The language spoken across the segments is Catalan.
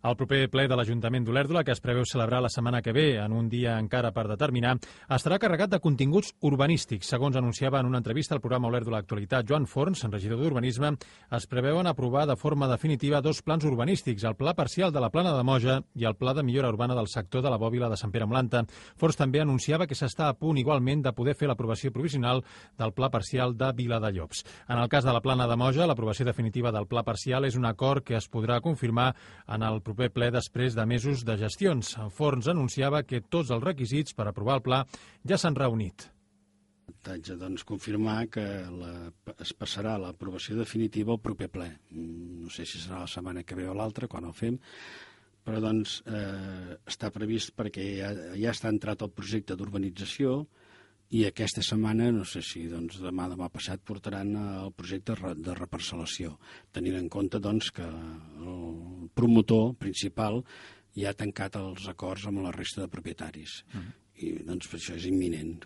El proper ple de l'Ajuntament d'Olèrdola, que es preveu celebrar la setmana que ve, en un dia encara per determinar, estarà carregat de continguts urbanístics. Segons anunciava en una entrevista al programa Olèrdola Actualitat, Joan Forns, regidor d'Urbanisme, es preveuen aprovar de forma definitiva dos plans urbanístics, el pla parcial de la plana de Moja i el pla de millora urbana del sector de la bòbila de Sant Pere Mlanta. Forns també anunciava que s'està a punt igualment de poder fer l'aprovació provisional del pla parcial de Vila de Llops. En el cas de la plana de Moja, l'aprovació definitiva del pla parcial és un acord que es podrà confirmar en el proper ple després de mesos de gestions. Forns anunciava que tots els requisits per aprovar el pla ja s'han reunit. Haig de doncs, confirmar que la, es passarà l'aprovació definitiva al proper ple. Mm, no sé si serà la setmana que ve o l'altra, quan el fem, però doncs, eh, està previst perquè ja, ja està entrat el projecte d'urbanització, i aquesta setmana, no sé si doncs, demà demà passat, portaran el projecte de reparcel·lació, tenint en compte doncs, que el promotor principal ja ha tancat els acords amb la resta de propietaris. Uh -huh. I doncs, per això és imminent.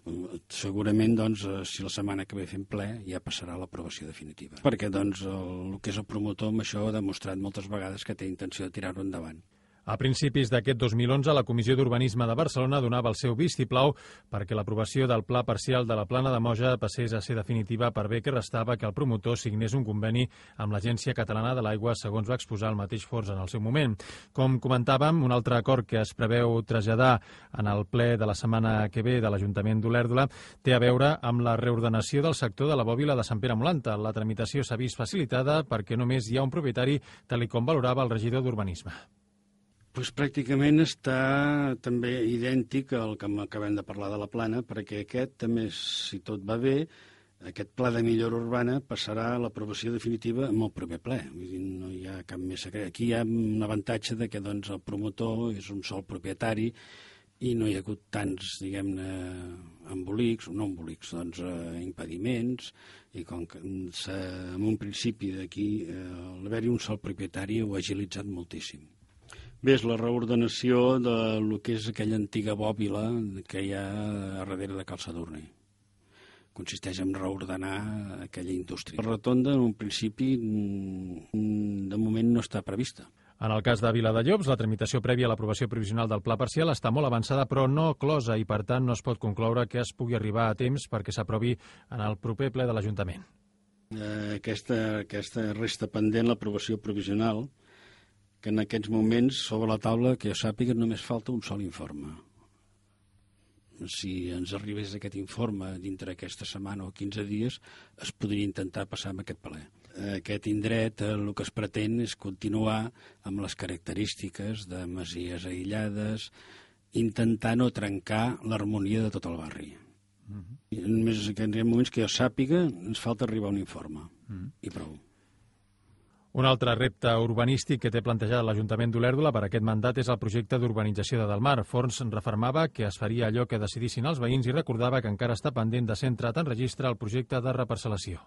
Segurament, doncs, si la setmana que ve fem ple, ja passarà l'aprovació definitiva. Perquè doncs, el, el que és el promotor amb això ha demostrat moltes vegades que té intenció de tirar-ho endavant. A principis d'aquest 2011, la Comissió d'Urbanisme de Barcelona donava el seu vistiplau perquè l'aprovació del pla parcial de la plana de Moja passés a ser definitiva per bé que restava que el promotor signés un conveni amb l'Agència Catalana de l'Aigua, segons va exposar el mateix Forç en el seu moment. Com comentàvem, un altre acord que es preveu traslladar en el ple de la setmana que ve de l'Ajuntament d'Olèrdola té a veure amb la reordenació del sector de la bòbila de Sant Pere Molanta. La tramitació s'ha vist facilitada perquè només hi ha un propietari, tal com valorava el regidor d'Urbanisme pues pràcticament està també idèntic al que acabem de parlar de la plana, perquè aquest també, si tot va bé, aquest pla de millora urbana passarà a l'aprovació definitiva amb el proper ple. Vull dir, no hi ha cap més secret. Aquí hi ha un avantatge de que doncs, el promotor és un sol propietari i no hi ha hagut tants, diguem-ne, embolics, no embolics, doncs eh, impediments, i com que en un principi d'aquí eh, l'haver-hi un sol propietari ho ha agilitzat moltíssim. Bé, és la reordenació de lo que és aquella antiga bòbila que hi ha a darrere de Cal Sadurni. Consisteix en reordenar aquella indústria. La rotonda, en un principi, mm, de moment no està prevista. En el cas de Vila de Llops, la tramitació prèvia a l'aprovació provisional del pla parcial està molt avançada, però no closa, i per tant no es pot concloure que es pugui arribar a temps perquè s'aprovi en el proper ple de l'Ajuntament. Eh, aquesta, aquesta resta pendent l'aprovació provisional, que en aquests moments sobre la taula, que jo sàpiga, només falta un sol informe. Si ens arribés aquest informe dintre aquesta setmana o 15 dies, es podria intentar passar amb aquest ple. Aquest indret eh, el que es pretén és continuar amb les característiques de masies aïllades, intentar no trencar l'harmonia de tot el barri. Uh -huh. I només en aquests moments que jo sàpiga ens falta arribar a un informe. Uh -huh. I prou. Un altre repte urbanístic que té plantejat l'Ajuntament d'Olèrdola per aquest mandat és el projecte d'urbanització de Delmar. Forns refermava que es faria allò que decidissin els veïns i recordava que encara està pendent de ser entrat en registre el projecte de reparcel·lació.